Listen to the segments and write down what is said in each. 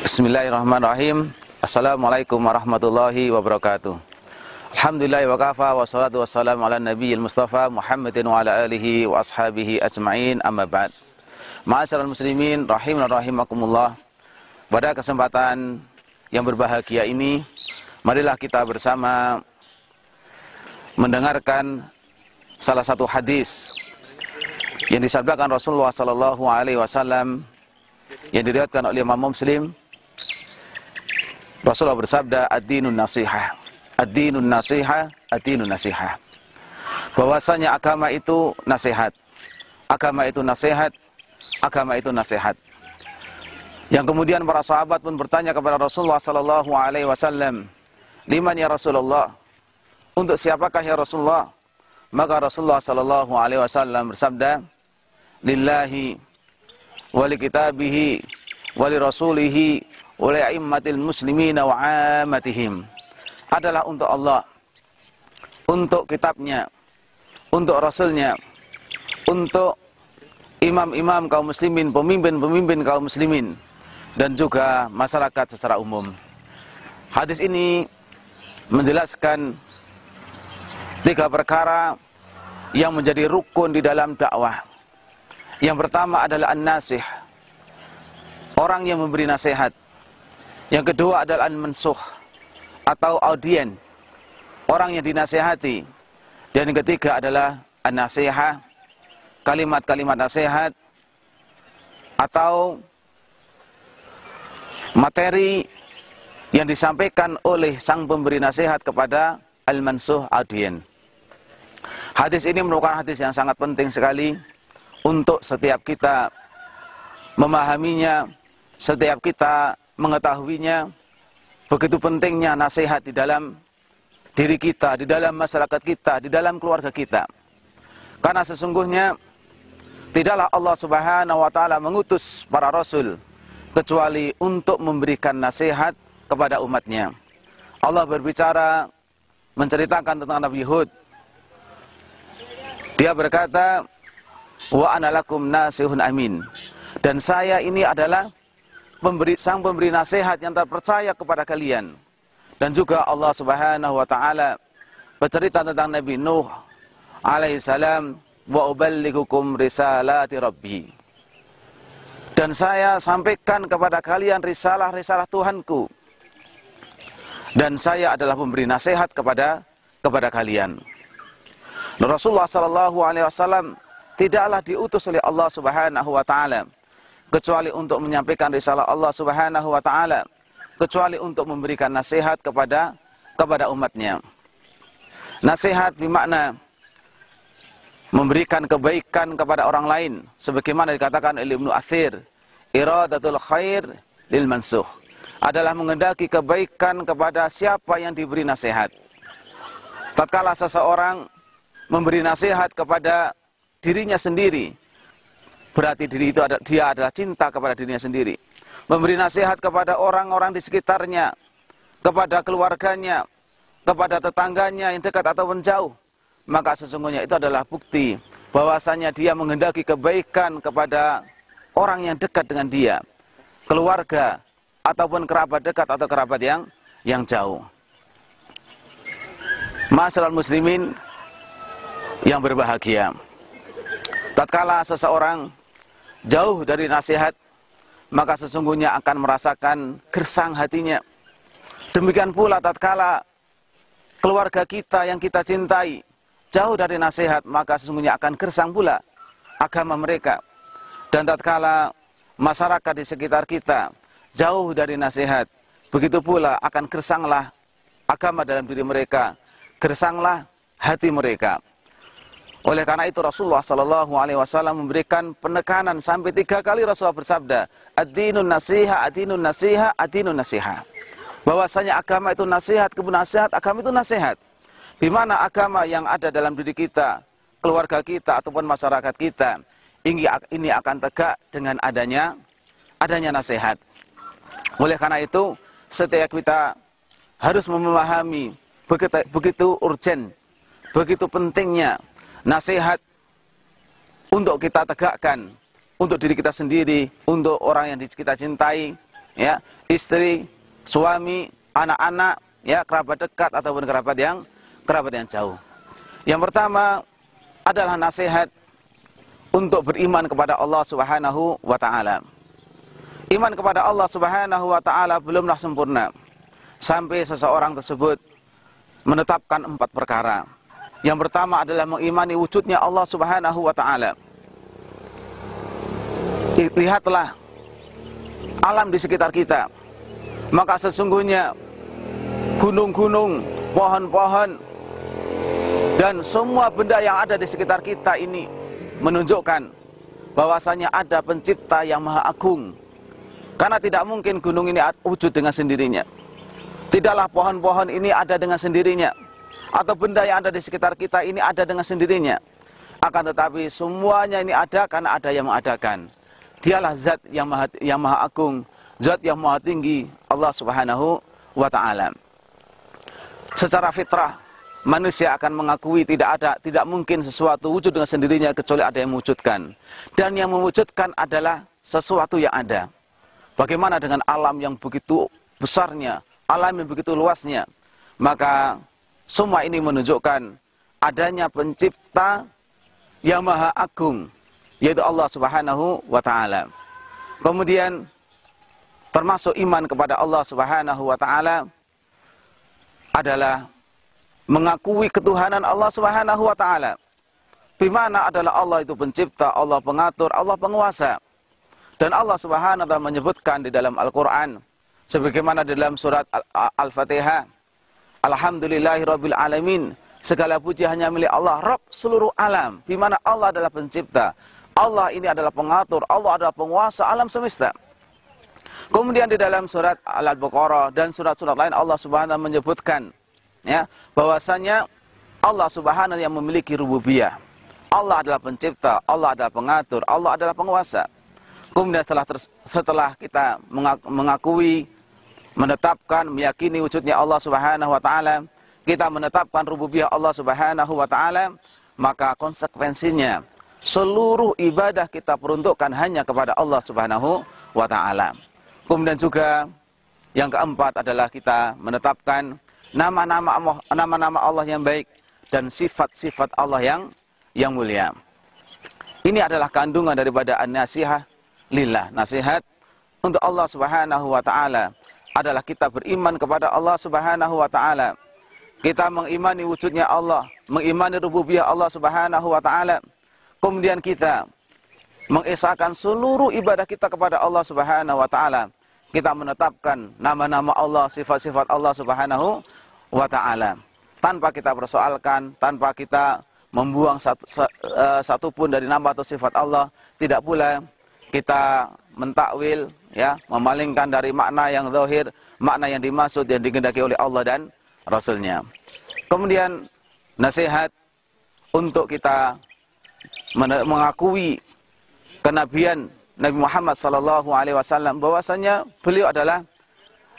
Bismillahirrahmanirrahim. Assalamualaikum warahmatullahi wabarakatuh. Alhamdulillah wa kafa wa salatu wassalamu ala nabiyil mustafa Muhammadin wa ala alihi wa ashabihi ajma'in amma ba'd. Ma'asyiral muslimin rahimin rahimakumullah. Pada kesempatan yang berbahagia ini, marilah kita bersama mendengarkan salah satu hadis yang disabdakan Rasulullah sallallahu alaihi wasallam yang diriwayatkan oleh Imam Muslim Rasulullah bersabda ad-dinun nasihah. Ad-dinun nasihah, ad-dinun nasihah. Bahwasanya agama itu nasihat. Agama itu nasihat. Agama itu nasihat. Yang kemudian para sahabat pun bertanya kepada Rasulullah sallallahu alaihi wasallam, "Liman ya Rasulullah?" Untuk siapakah ya Rasulullah? Maka Rasulullah sallallahu alaihi wasallam bersabda, "Lillahi wa li kitabihi wa li rasulihi oleh a'immatil muslimina wa amatihim adalah untuk Allah untuk kitabnya untuk rasulnya untuk imam-imam kaum muslimin pemimpin-pemimpin kaum muslimin dan juga masyarakat secara umum. Hadis ini menjelaskan tiga perkara yang menjadi rukun di dalam dakwah. Yang pertama adalah an-nasih orang yang memberi nasihat yang kedua adalah an-mansuh atau audien, orang yang dinasehati. Dan yang ketiga adalah an-nasihah, kalimat-kalimat nasihat atau materi yang disampaikan oleh sang pemberi nasihat kepada al-mansuh audien. Hadis ini merupakan hadis yang sangat penting sekali untuk setiap kita memahaminya, setiap kita mengetahuinya begitu pentingnya nasihat di dalam diri kita, di dalam masyarakat kita, di dalam keluarga kita. Karena sesungguhnya tidaklah Allah Subhanahu wa taala mengutus para rasul kecuali untuk memberikan nasihat kepada umatnya. Allah berbicara menceritakan tentang Nabi Hud. Dia berkata, "Wa analakum nasihun amin." Dan saya ini adalah pemberi sang pemberi nasihat yang terpercaya kepada kalian. Dan juga Allah Subhanahu wa taala bercerita tentang Nabi Nuh alaihissalam wa uballigukum risalati rabbi. Dan saya sampaikan kepada kalian risalah-risalah Tuhanku. Dan saya adalah pemberi nasihat kepada kepada kalian. Rasulullah sallallahu alaihi wasallam tidaklah diutus oleh Allah Subhanahu wa taala kecuali untuk menyampaikan risalah Allah Subhanahu wa taala, kecuali untuk memberikan nasihat kepada kepada umatnya. Nasihat bermakna memberikan kebaikan kepada orang lain sebagaimana dikatakan oleh Ibnu Athir, iradatul khair lil mansuh adalah mengendaki kebaikan kepada siapa yang diberi nasihat. Tatkala seseorang memberi nasihat kepada dirinya sendiri, berarti diri itu ada, dia adalah cinta kepada dirinya sendiri. Memberi nasihat kepada orang-orang di sekitarnya, kepada keluarganya, kepada tetangganya yang dekat ataupun jauh. Maka sesungguhnya itu adalah bukti bahwasanya dia menghendaki kebaikan kepada orang yang dekat dengan dia, keluarga ataupun kerabat dekat atau kerabat yang yang jauh. Masyarakat muslimin yang berbahagia. Tatkala seseorang jauh dari nasihat, maka sesungguhnya akan merasakan gersang hatinya. Demikian pula tatkala keluarga kita yang kita cintai jauh dari nasihat, maka sesungguhnya akan gersang pula agama mereka. Dan tatkala masyarakat di sekitar kita jauh dari nasihat, begitu pula akan gersanglah agama dalam diri mereka, gersanglah hati mereka. Oleh karena itu Rasulullah Shallallahu Alaihi Wasallam memberikan penekanan sampai tiga kali Rasulullah bersabda, adinun nasiha, adinun nasiha, adinun nasiha. Bahwasanya agama itu nasihat, kebun nasihat, agama itu nasihat. Di mana agama yang ada dalam diri kita, keluarga kita ataupun masyarakat kita, ini ini akan tegak dengan adanya adanya nasihat. Oleh karena itu, setiap kita harus memahami begitu, begitu urgent, begitu pentingnya nasihat untuk kita tegakkan untuk diri kita sendiri, untuk orang yang kita cintai, ya, istri, suami, anak-anak, ya, kerabat dekat ataupun kerabat yang kerabat yang jauh. Yang pertama adalah nasihat untuk beriman kepada Allah Subhanahu wa taala. Iman kepada Allah Subhanahu wa taala belumlah sempurna sampai seseorang tersebut menetapkan empat perkara. Yang pertama adalah mengimani wujudnya Allah Subhanahu wa taala. Lihatlah alam di sekitar kita. Maka sesungguhnya gunung-gunung, pohon-pohon dan semua benda yang ada di sekitar kita ini menunjukkan bahwasanya ada pencipta yang maha agung. Karena tidak mungkin gunung ini wujud dengan sendirinya. Tidaklah pohon-pohon ini ada dengan sendirinya. Atau benda yang ada di sekitar kita ini ada dengan sendirinya. Akan tetapi semuanya ini ada karena ada yang mengadakan. Dialah zat yang maha, yang maha agung. Zat yang maha tinggi. Allah subhanahu wa ta'ala. Secara fitrah manusia akan mengakui tidak ada, tidak mungkin sesuatu wujud dengan sendirinya kecuali ada yang mewujudkan. Dan yang mewujudkan adalah sesuatu yang ada. Bagaimana dengan alam yang begitu besarnya, alam yang begitu luasnya. Maka semua ini menunjukkan adanya pencipta yang maha agung, yaitu Allah subhanahu wa ta'ala. Kemudian termasuk iman kepada Allah subhanahu wa ta'ala adalah mengakui ketuhanan Allah Subhanahu wa taala. Di mana adalah Allah itu pencipta, Allah pengatur, Allah penguasa. Dan Allah Subhanahu wa taala menyebutkan di dalam Al-Qur'an sebagaimana di dalam surat Al-Fatihah, Alhamdulillahirabbil alamin. Segala puji hanya milik Allah, Rabb seluruh alam. Di mana Allah adalah pencipta. Allah ini adalah pengatur, Allah adalah penguasa alam semesta. Kemudian di dalam surat Al-Baqarah dan surat-surat lain Allah Subhanahu wa menyebutkan ya bahwasanya Allah Subhanahu yang memiliki rububiyah. Allah adalah pencipta, Allah adalah pengatur, Allah adalah penguasa. Kemudian setelah setelah kita mengakui, menetapkan, meyakini wujudnya Allah Subhanahu wa taala, kita menetapkan rububiyah Allah Subhanahu wa taala, maka konsekuensinya seluruh ibadah kita peruntukkan hanya kepada Allah Subhanahu wa taala. Kemudian juga yang keempat adalah kita menetapkan nama-nama nama-nama Allah yang baik dan sifat-sifat Allah yang yang mulia. Ini adalah kandungan daripada an-nasihah lillah. Nasihat untuk Allah Subhanahu wa taala adalah kita beriman kepada Allah Subhanahu wa taala. Kita mengimani wujudnya Allah, mengimani rububiyah Allah Subhanahu wa taala. Kemudian kita mengesahkan seluruh ibadah kita kepada Allah Subhanahu wa taala. Kita menetapkan nama-nama Allah, sifat-sifat Allah Subhanahu wa taala tanpa kita persoalkan, tanpa kita membuang satu, uh, satu pun dari nama atau sifat Allah, tidak pula kita mentakwil ya, memalingkan dari makna yang zahir, makna yang dimaksud yang digendaki oleh Allah dan Rasulnya. Kemudian nasihat untuk kita mengakui kenabian Nabi Muhammad sallallahu alaihi wasallam bahwasanya beliau adalah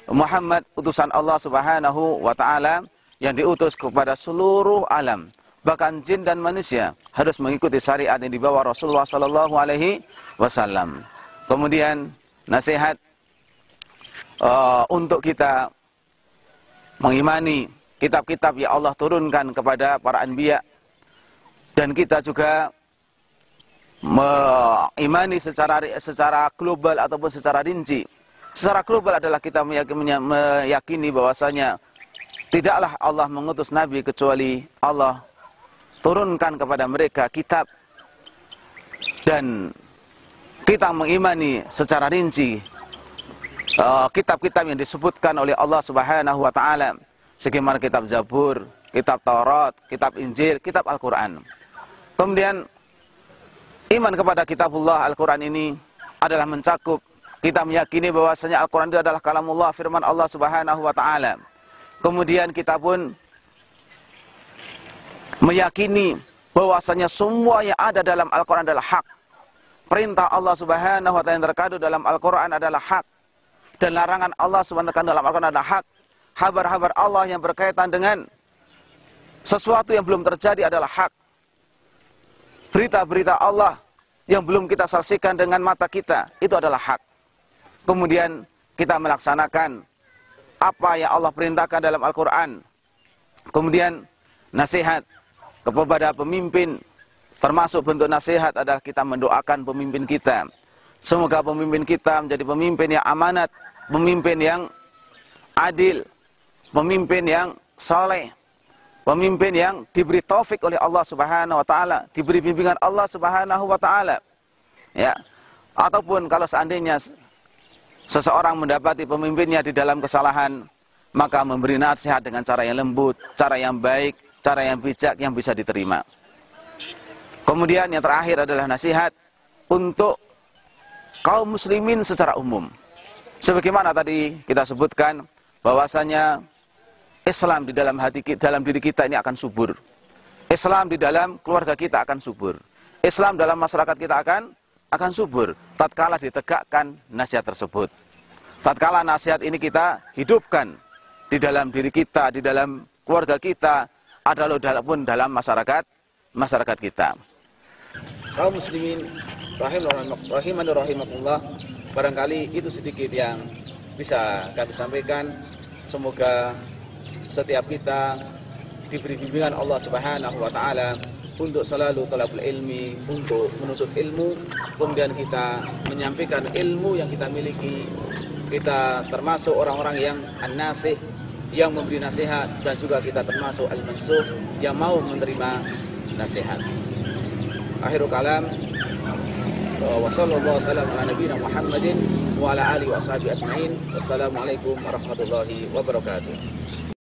Muhammad utusan Allah Subhanahu wa taala yang diutus kepada seluruh alam bahkan jin dan manusia harus mengikuti syariat yang dibawa Rasulullah sallallahu alaihi wasallam. Kemudian nasihat uh, untuk kita mengimani kitab-kitab yang Allah turunkan kepada para anbiya. Dan kita juga mengimani secara secara global ataupun secara rinci. Secara global adalah kita meyakini, meyakini bahwasanya tidaklah Allah mengutus nabi kecuali Allah turunkan kepada mereka kitab dan kita mengimani secara rinci uh, kitab-kitab uh, yang disebutkan oleh Allah Subhanahu wa taala sebagaimana kitab Zabur, kitab Taurat, kitab Injil, kitab Al-Qur'an. Kemudian iman kepada kitabullah Al-Qur'an ini adalah mencakup kita meyakini bahwasanya Al-Quran itu adalah kalamullah, firman Allah subhanahu wa ta'ala. Kemudian kita pun meyakini bahwasanya semua yang ada dalam Al-Quran adalah hak. Perintah Allah subhanahu wa ta'ala yang terkandung dalam Al-Quran adalah hak. Dan larangan Allah subhanahu wa ta'ala dalam Al-Quran adalah hak. Habar-habar Allah yang berkaitan dengan sesuatu yang belum terjadi adalah hak. Berita-berita Allah yang belum kita saksikan dengan mata kita, itu adalah hak. Kemudian kita melaksanakan apa yang Allah perintahkan dalam Al-Quran. Kemudian nasihat kepada pemimpin, termasuk bentuk nasihat adalah kita mendoakan pemimpin kita. Semoga pemimpin kita menjadi pemimpin yang amanat, pemimpin yang adil, pemimpin yang soleh, pemimpin yang diberi taufik oleh Allah Subhanahu wa taala, diberi bimbingan Allah Subhanahu wa taala. Ya. Ataupun kalau seandainya seseorang mendapati pemimpinnya di dalam kesalahan, maka memberi nasihat dengan cara yang lembut, cara yang baik, cara yang bijak yang bisa diterima. Kemudian yang terakhir adalah nasihat untuk kaum muslimin secara umum. Sebagaimana tadi kita sebutkan bahwasanya Islam di dalam hati dalam diri kita ini akan subur. Islam di dalam keluarga kita akan subur. Islam dalam masyarakat kita akan akan subur tatkala ditegakkan nasihat tersebut. Tatkala nasihat ini kita hidupkan di dalam diri kita, di dalam keluarga kita, adalah pun dalam masyarakat masyarakat kita. Kaum muslimin rahiman rahimakumullah, barangkali itu sedikit yang bisa kami sampaikan. Semoga setiap kita diberi bimbingan Allah Subhanahu wa taala untuk selalu talabul ilmi, untuk menuntut ilmu, kemudian kita menyampaikan ilmu yang kita miliki. Kita termasuk orang-orang yang an-nasih, yang memberi nasihat dan juga kita termasuk al-mansuh yang mau menerima nasihat. Akhirul kalam wa sallallahu wasallam ala nabiyina Muhammadin wa ala alihi wa ashabihi ajmain. Wassalamualaikum warahmatullahi wabarakatuh.